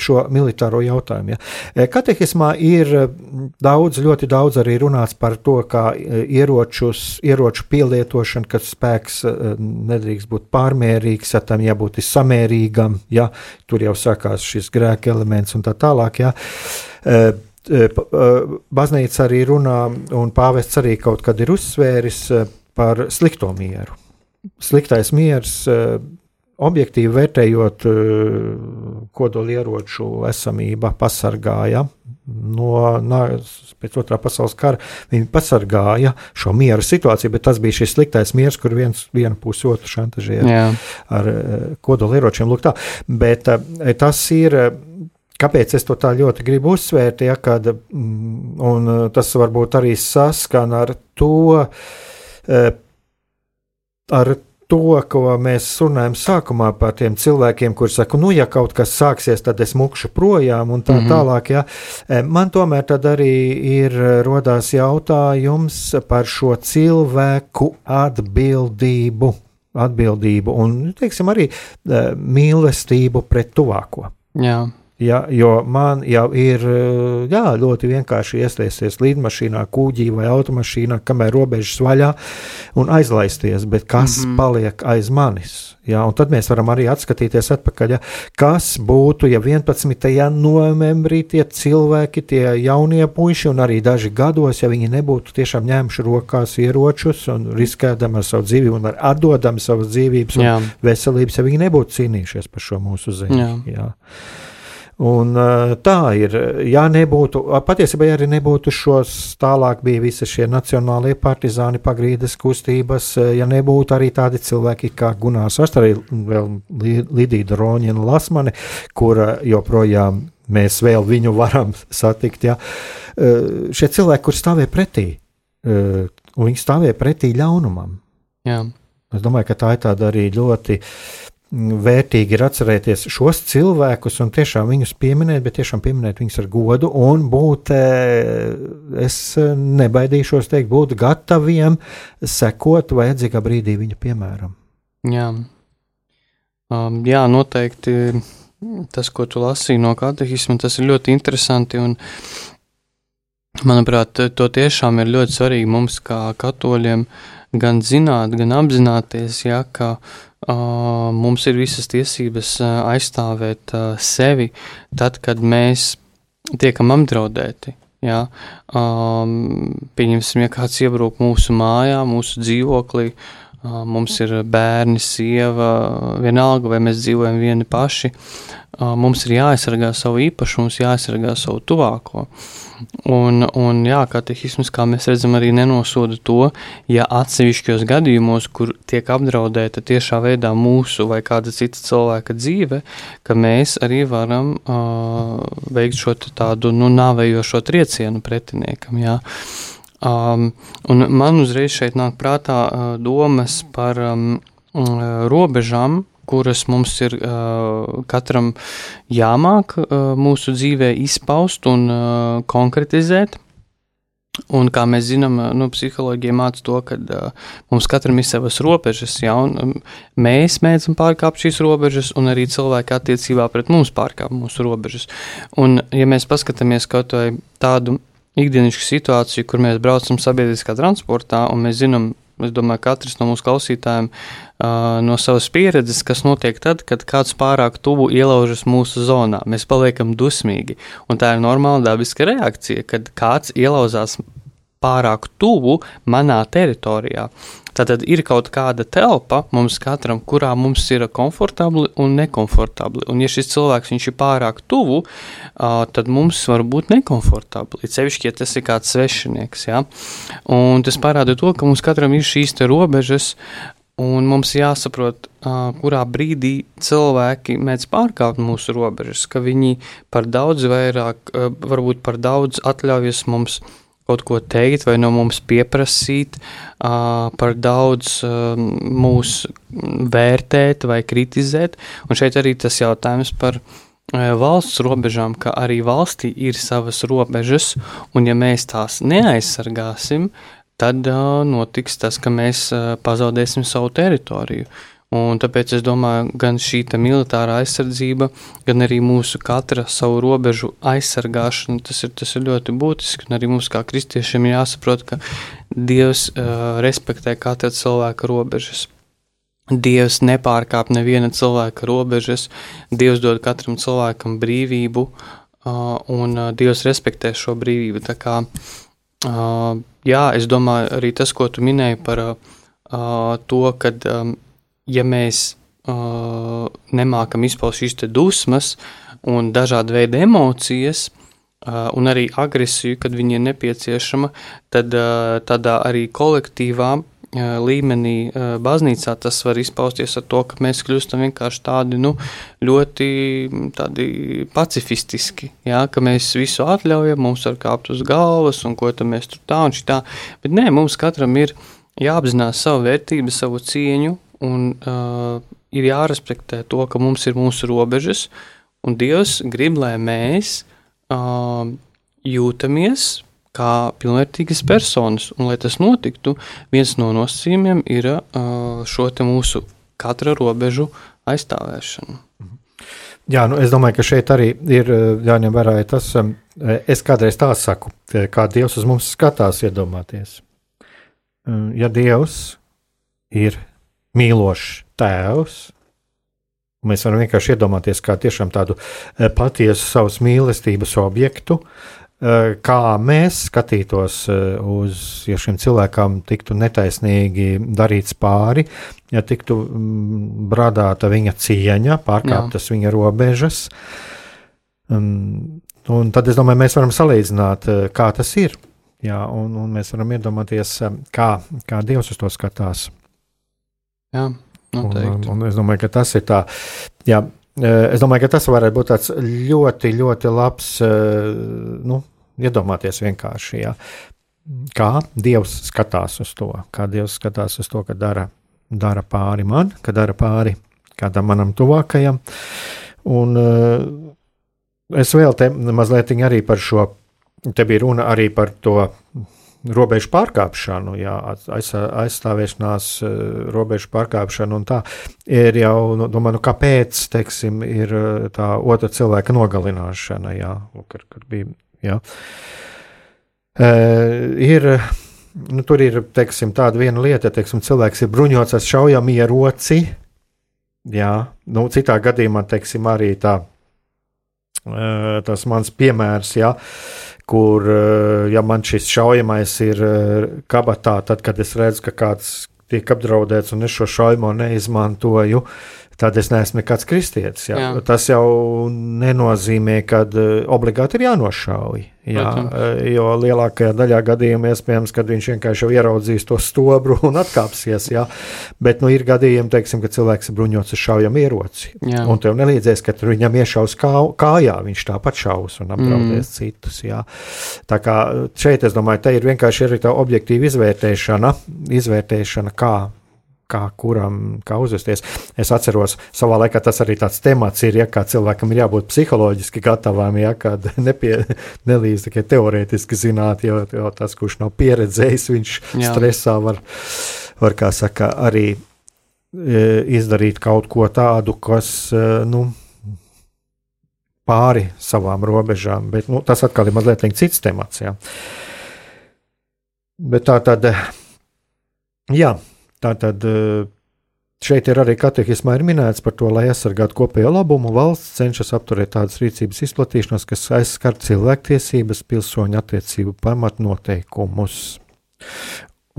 šo militāro jautājumu. Ja. Eh, Katehismā ir eh, daudz, ļoti daudz arī runāts par to, kā eh, ieročus, ieroču pielietošana, ka spēks eh, nedrīkst būt pārmērīgs, ja tam jābūt samērīgam, ja tur jau sākās šis grēka elements un tā tālāk. Ja. Eh, eh, eh, Baznīca arī runā, un pāvests arī kaut kad ir uzsvēris eh, par slikto mieru. Sliktais miers, eh, objektīvi vērtējot eh, kodolieroču esamība, pasargāja no nāves pēc otrā pasaules kara. Viņi pasargāja šo miera situāciju, bet tas bija šis sliktais miers, kur viens viena puse otru šantažēja Jā. ar eh, kodolieročiem. Lūk tā. Bet eh, tas ir. Kāpēc es to tā ļoti gribu uzsvērt? Ja, kad, mm, un tas varbūt arī saskan ar to, ar to, ko mēs runājam sākumā par tiem cilvēkiem, kuriem saka, nu, ja kaut kas sāksies, tad es mukšu projām un tā mm. -hmm. tālāk. Ja. Eh, Man tomēr tad arī ir eh, rodās jautājums par šo cilvēku atbildību. Atbildību un, teiksim, arī eh, mīlestību pret tuvāko. Jā. Ja, jo man jau ir jā, ļoti vienkārši iesaistīties lidmašīnā, kūģī vai automašīnā, kamēr robežas vaļā un aizlaisties, bet kas mm. -hmm. paliek aiz manis? Ja, tad mēs varam arī atskatīties atpakaļ, ja, kas būtu, ja 11. novembrī tie cilvēki, tie jaunie puiši un arī daži gados, ja viņi nebūtu tiešām ņēmuši rokās ieročus un riskēdami ar savu dzīvību un atdodami savas dzīvības un Jā. veselības, ja viņi nebūtu cīnījušies par šo mūsu zemi. Jā. Jā. Un, tā ir. Ja nebūtu, patiesībā ja arī nebūtu šos, tālāk bija visi šie nacionālie partizāni, pagrīdes kustības, ja nebūtu arī tādi cilvēki kā Gunārs Ast, arī Lidija Roņina Lasmane, kura joprojām mēs vēl viņu varam satikt. Ja. Šie cilvēki, kur stāvēja pretī, un viņi stāvēja pretī ļaunumam. Jā. Es domāju, ka tā ir tāda arī ļoti vērtīgi ir atcerēties šos cilvēkus un tiešām viņus pieminēt, bet tiešām pieminēt viņus ar godu un būt, eh, es nebaidīšos teikt, būt gataviem sekot vajadzīgā brīdī viņa piemēram. Jā. Um, jā, noteikti tas, ko tu lasīji no katehisma, tas ir ļoti interesanti. Un, manuprāt, to tiešām ir ļoti svarīgi mums, kā katoļiem, gan zināt, gan apzināties, ja, ka uh, mums ir visas tiesības aizstāvēt sevi tad, kad mēs tiekam apdraudēti. Ja, um, pieņemsim, ja kāds iebrūk mūsu mājā, mūsu dzīvoklī, uh, mums ir bērni, sieva, vienalga, vai mēs dzīvojam vieni paši. Uh, mums ir jāaizsargā savu īpašumu, jāaizsargā savu tuvāko. Uh, Un, un jā, katehisms, kā mēs redzam, arī nenosoda to, ja atsevišķos gadījumos, kur tiek apdraudēta tiešā veidā mūsu vai kāda cita cilvēka dzīve, ka mēs arī varam uh, veikt šo tādu nu, nāvējošo triecienu pretiniekam. Jā. Um, un man uzreiz šeit nāk prātā uh, domas par um, robežām, kuras mums ir uh, katram jāmāk uh, mūsu dzīvē izpaust un uh, konkretizēt. Un kā mēs zinām, nu, psiholoģija māca to, ka uh, mums katram ir savas robežas, ja, un um, mēs mēdzam pārkāpt šīs robežas, un arī cilvēki attiecībā pret mums pārkāp mūsu robežas. Un, ja mēs paskatāmies kaut vai tādu ikdienišķu situāciju, kur mēs braucam sabiedriskā transportā, un mēs zinām, es domāju, katrs no mūsu klausītājiem uh, no savas pieredzes, kas notiek tad, kad kāds pārāk tuvu ielaužas mūsu zonā. Mēs paliekam dusmīgi, un tā ir normāla dabiska reakcija, kad kāds ielauzās pārāk tuvu manā teritorijā. Tātad ir kaut kāda telpa mums katram, kurā mums ir komfortabli un nekomfortabli. Un, ja šis cilvēks ir pārāk tuvu, uh, tad mums var būt nekomfortabli. Cevišķi, ja tas ir kāds svešinieks. Ja? Un tas parāda to, ka mums katram ir šīs robežas, Un mums jāsaprot, kurā brīdī cilvēki mēdz pārkāpt mūsu robežas, ka viņi par daudz vairāk, varbūt par daudz atļaujas mums kaut ko teikt vai no mums pieprasīt, uh, par daudz uh, mūs vērtēt vai kritizēt. Un šeit arī tas jautājums par uh, valsts robežām, ka arī valstī ir savas robežas, un ja mēs tās neaizsargāsim, tad uh, notiks tas, ka mēs uh, pazaudēsim savu teritoriju. Un tāpēc es domāju, gan šī militārā aizsardzība, gan arī mūsu katra savu robežu aizsargāšana, tas ir, tas ir ļoti būtiski. Un arī mums, kā kristiešiem, ir jāsaprot, ka Dievs uh, respektē katra cilvēka robežas. Dievs nepārkāp neviena cilvēka robežas, Dievs dod katram cilvēkam brīvību, uh, un uh, Dievs respektē šo brīvību. Tā kā uh, jā, es domāju, arī tas, ko tu minēji par uh, to, ka, um, ja mēs uh, nemākam izpaust šīs dusmas un dažādu veidu emocijas, uh, un arī agresiju, kad viņi ir nepieciešama, tad uh, tādā arī kolektīvā līmenī baznīcā tas var izpausties ar to, ka mēs kļūstam vienkārši tādi nu, ļoti tādi pacifistiski. Jā, ka mēs visu atļaujam, mums var kāpt uz galvas un ko tam mēs tur tā un šitā. Bet nē, mums katram ir jāapzinās savu vērtību, savu cieņu un uh, ir jārespektē to, ka mums ir mūsu robežas un Dievs grib, lai mēs uh, jūtamies kā pilnvērtīgas personas. Un, lai tas notiktu, viens no nosacījumiem ir uh, šo mūsu katra robežu aizstāvēšana. Mhm. Jā, nu, es domāju, ka šeit arī ir jāņem vērā tas, es kādreiz tā saku, kā Dievs uz mums skatās, iedomāties. Ja Dievs ir mīlošs tēvs, mēs varam vienkārši iedomāties kā tiešām tādu patiesu savas mīlestības objektu, Eh, kā mēs skatītos eh, uz, ja šim cilvēkam tiktu netaisnīgi darīts pāri, ja tiktu mm, brādāta viņa cieņa, pārkāptas Jā. viņa robežas. Un, un tad es domāju, mēs varam salīdzināt, eh, kā tas ir. Jā, un, un mēs varam iedomāties, kā, kā Dievs uz to skatās. Jā, noteikti. Un, un es domāju, ka tas ir tā. Jā, Es domāju, ka tas varētu būt tāds ļoti, ļoti labs, nu, iedomāties vienkārši, jā, kā Dievs skatās uz to, kā Dievs skatās uz to, ka dara, dara pāri man, ka dara pāri kādam manam tuvākajam. Un es vēl te mazliet arī par šo, te bija runa arī par to robežu pārkāpšanu, jā, aiz, aizstāvēšanās, eh, robežu pārkāpšanu un tā. Ir jau, nu, domāju, nu, kāpēc, teiksim, ir eh, tā otra cilvēka nogalināšana, jā, kur, kur bija, jā. E, ir, nu, tur ir, teiksim, tāda viena lieta, teiksim, cilvēks ir bruņots ar šaujamieroci, jā, nu, citā gadījumā, teiksim, arī tā tas mans piemērs, ja, kur, uh, ja man šis šaujamais ir kabatā, tad, kad es redzu, ka kāds tiek apdraudēts un es šo šaujamo neizmantoju, uh, tad es neesmu nekāds kristietis. Jā. Jā. Tas jau nenozīmē, ka uh, obligāti ir jānošauj. Jā, uh, jo lielākajā daļā gadījumā iespējams, ka viņš vienkārši ieraudzīs to stobru un atkāpsies. Jā. Bet nu, ir gadījumi, teiksim, ka cilvēks ir bruņots ar šaujam ieroci. Jā. Un tev nelīdzēs, ka viņam iešaus kā, kājā, viņš tāpat šaus un apdraudēs mm. citus. Jā. Tā kā šeit, es domāju, te ir vienkārši arī tā objektīva izvērtēšana, izvērtēšana kā kā kuram kā uzvesties. Es atceros, savā laikā tas arī tāds temats ir, ja kā cilvēkam ir jābūt psiholoģiski gatavam, ja nepie, nelīdz tikai teorētiski zināt, jo, jo tas, kurš nav pieredzējis, viņš Jā. stresā var, var, kā saka, arī e, izdarīt kaut ko tādu, kas, e, nu, pāri savām robežām, bet nu, tas atkal ir mazliet cits temats. Jā. Bet tā tad, jā, Tātad eh, šeit ir arī katehismā ir minēts par to, lai aizsargātu kopējo labumu, valsts cenšas apturēt tādas rīcības izplatīšanos, kas aizskar cilvēktiesības, pilsoņu attiecību pamatnoteikumus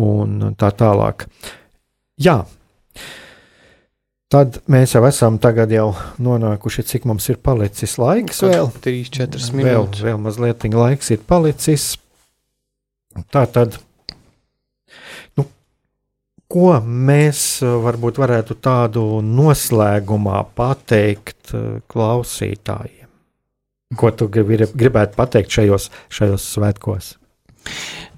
un tā tālāk. Jā, Tad mēs jau esam jau nonākuši, cik mums ir palicis laiks. Vēl 3-4 minūtes. Vēl, vēl mazliet laiks ir palicis. Tā tad Ko mēs eh, varbūt varētu tādu noslēgumā pateikt eh, klausītājiem? Ko tu gribētu pateikt šajos, šajos svētkos?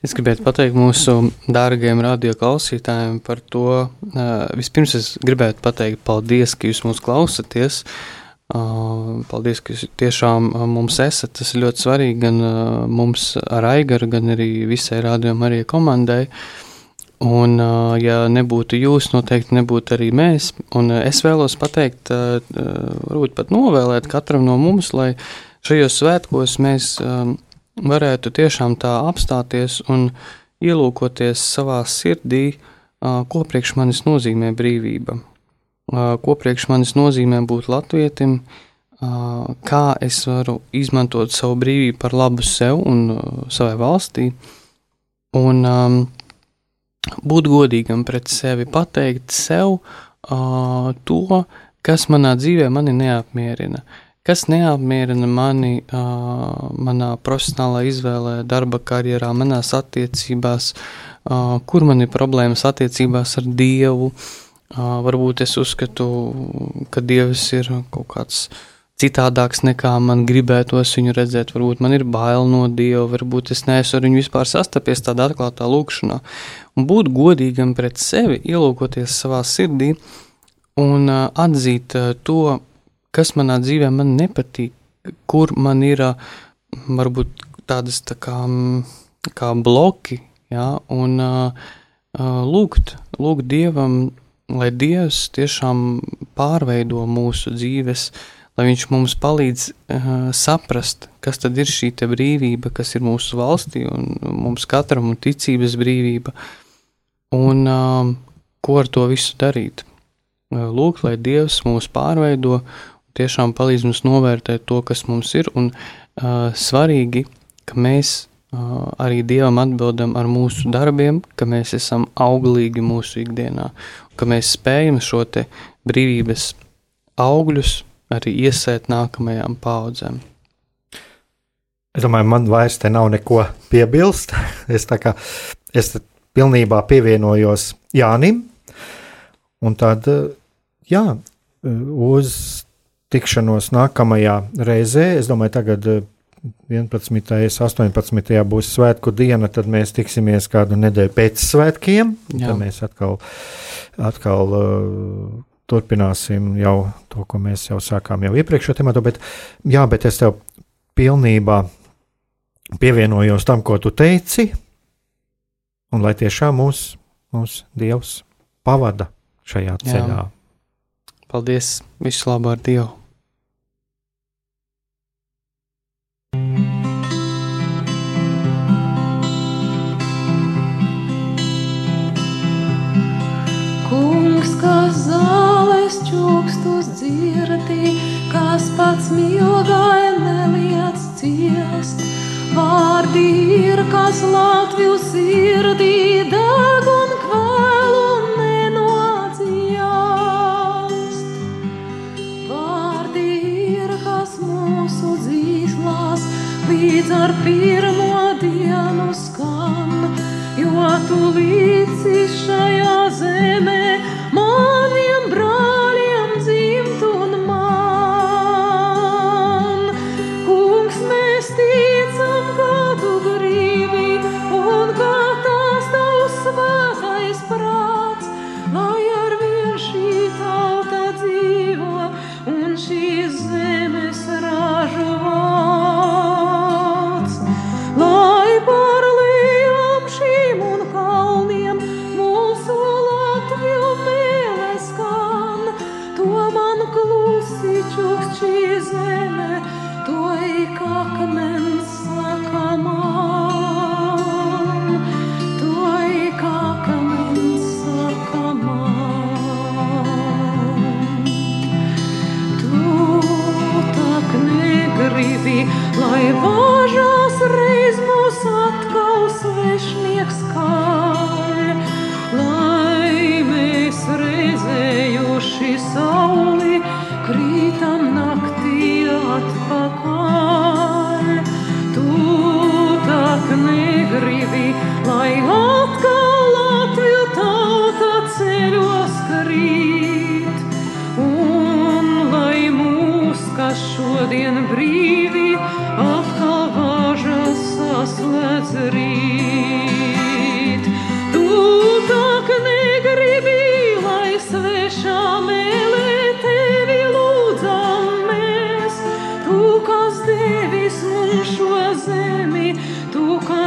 Es gribētu pateikt mūsu dārgajiem radioklausītājiem par to. Eh, vispirms es gribētu pateikt paldies, ka jūs mūs klausāties. Paldies, ka jūs tiešām mums esat. Tas ir ļoti svarīgi gan mums ar Aigaru, gan arī visai rādījumam arī komandai. Uh, Un, ja nebūtu jūs, noteikti nebūtu arī mēs. Un es vēlos pateikt, varbūt pat novēlēt katram no mums, lai šajos svētkos mēs varētu tiešām tā apstāties un ielūkoties savā sirdī, ko priekš manis nozīmē brīvība, ko priekš manis nozīmē būt latvietim, kā es varu izmantot savu brīvību par labu sev un savai valstī. Un, um, būt godīgam pret sevi, pateikt sev uh, to, kas manā dzīvē mani neapmierina, kas neapmierina mani uh, manā profesionālā izvēlē, darba karjerā, manās attiecībās, uh, kur man ir problēmas attiecībās ar Dievu. Uh, varbūt es uzskatu, ka Dievs ir kaut kāds uh, citādāks nekā man gribētos viņu redzēt. Varbūt man ir bail no Dieva, varbūt es neesmu ar viņu vispār sastapies tādā atklātā lūkšanā. Un būt godīgam pret sevi, ielūkoties savā sirdī un uh, atzīt uh, to, kas manā dzīvē man nepatīk, kur man ir uh, varbūt tādas tā kā, kā bloki, ja, un uh, lūgt, lūgt Dievam, lai Dievs tiešām pārveido mūsu dzīves, uh, lai viņš mums palīdz uh, saprast, kas tad ir šī brīvība, kas ir mūsu valstī un mums katram un ticības brīvība, un uh, ko ar to visu darīt. Uh, lūk, lai Dievs mūs pārveido, tiešām palīdz mums novērtēt to, kas mums ir, un uh, svarīgi, ka mēs uh, arī Dievam atbildam ar mūsu darbiem, ka mēs esam auglīgi mūsu ikdienā, ka mēs spējam šo brīvības augļus arī iesēt nākamajām paudzēm. Es domāju, man vairs te nav neko piebilst. Es tā kā es pilnībā pievienojos Jānim. Un tad, jā, uz tikšanos nākamajā reizē, es domāju, tagad 11. un 18. būs svētku diena, tad mēs tiksimies kādu nedēļu pēc svētkiem. Jā. Tad mēs atkal, atkal turpināsim jau to, ko mēs jau sākām jau iepriekšējā tematā, bet, jā, bet es tev pilnībā pievienojos tam, ko tu teici, un lai tiešām mūs, mūs Dievs pavada šajā ceļā. Jā. Paldies! Visu labu ar Dievu! Smilgai neliec ciest. Vārdi ir, kas Latviju sirdī deg un kvēlu nenodziest. Vārdi ir, kas mūsu dzīslās līdz ar pirmo dienu skan, jo tu līdzi šajā zemē maniem brāļiem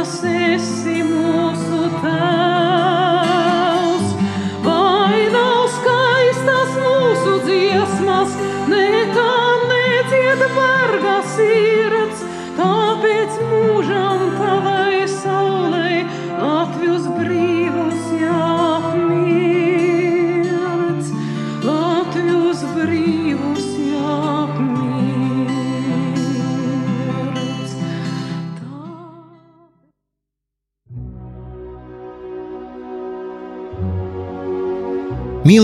tu, kas